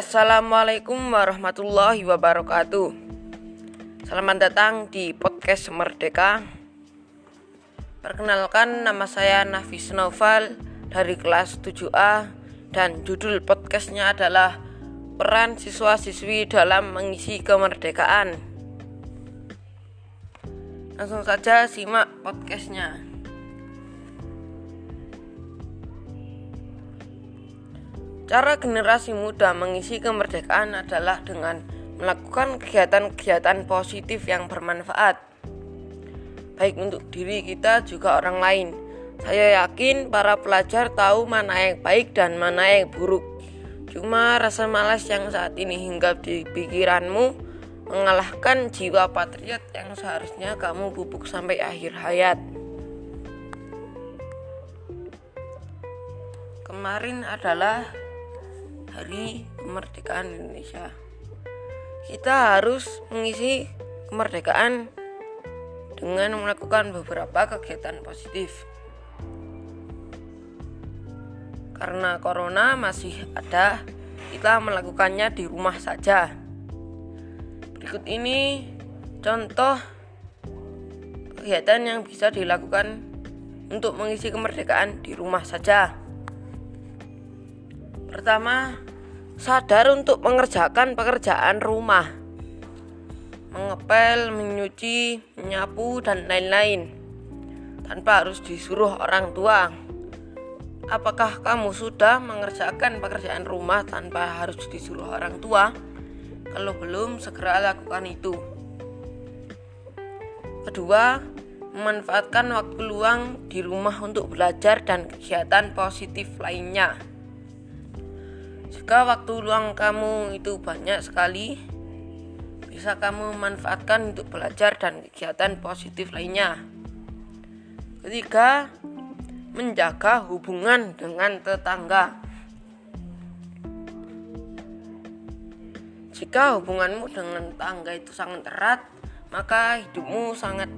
Assalamualaikum warahmatullahi wabarakatuh. Selamat datang di podcast Merdeka. Perkenalkan nama saya Nafis Noval dari kelas 7A dan judul podcastnya adalah Peran Siswa-siswi dalam Mengisi Kemerdekaan. Langsung saja simak podcastnya. Cara generasi muda mengisi kemerdekaan adalah dengan melakukan kegiatan-kegiatan positif yang bermanfaat, baik untuk diri kita juga orang lain. Saya yakin para pelajar tahu mana yang baik dan mana yang buruk. Cuma rasa malas yang saat ini hinggap di pikiranmu mengalahkan jiwa patriot yang seharusnya kamu pupuk sampai akhir hayat. Kemarin adalah Hari Kemerdekaan Indonesia. Kita harus mengisi kemerdekaan dengan melakukan beberapa kegiatan positif. Karena corona masih ada, kita melakukannya di rumah saja. Berikut ini contoh kegiatan yang bisa dilakukan untuk mengisi kemerdekaan di rumah saja. Pertama, sadar untuk mengerjakan pekerjaan rumah. Mengepel, menyuci, menyapu, dan lain-lain. Tanpa harus disuruh orang tua. Apakah kamu sudah mengerjakan pekerjaan rumah tanpa harus disuruh orang tua? Kalau belum, segera lakukan itu. Kedua, memanfaatkan waktu luang di rumah untuk belajar dan kegiatan positif lainnya. Jika waktu luang kamu itu banyak sekali, bisa kamu manfaatkan untuk belajar dan kegiatan positif lainnya. Ketiga, menjaga hubungan dengan tetangga. Jika hubunganmu dengan tetangga itu sangat erat, maka hidupmu sangat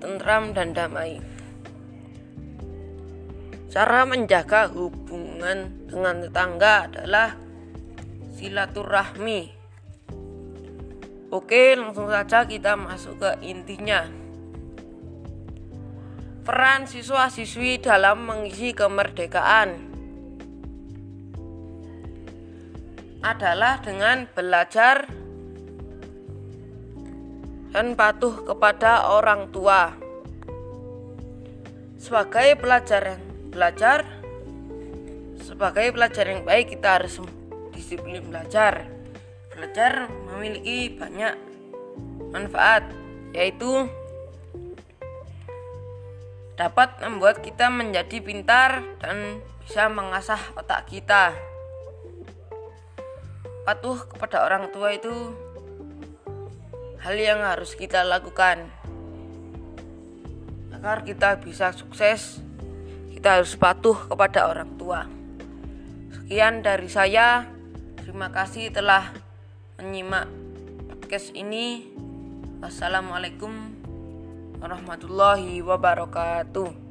tentram dan damai. Cara menjaga hubungan dengan tetangga adalah silaturahmi. Oke, langsung saja kita masuk ke intinya. Peran siswa-siswi dalam mengisi kemerdekaan adalah dengan belajar dan patuh kepada orang tua. Sebagai pelajar belajar sebagai pelajar yang baik kita harus disiplin belajar. Belajar memiliki banyak manfaat yaitu dapat membuat kita menjadi pintar dan bisa mengasah otak kita. Patuh kepada orang tua itu hal yang harus kita lakukan. Agar kita bisa sukses kita harus patuh kepada orang tua. Sekian dari saya. Terima kasih telah menyimak podcast ini. Wassalamualaikum warahmatullahi wabarakatuh.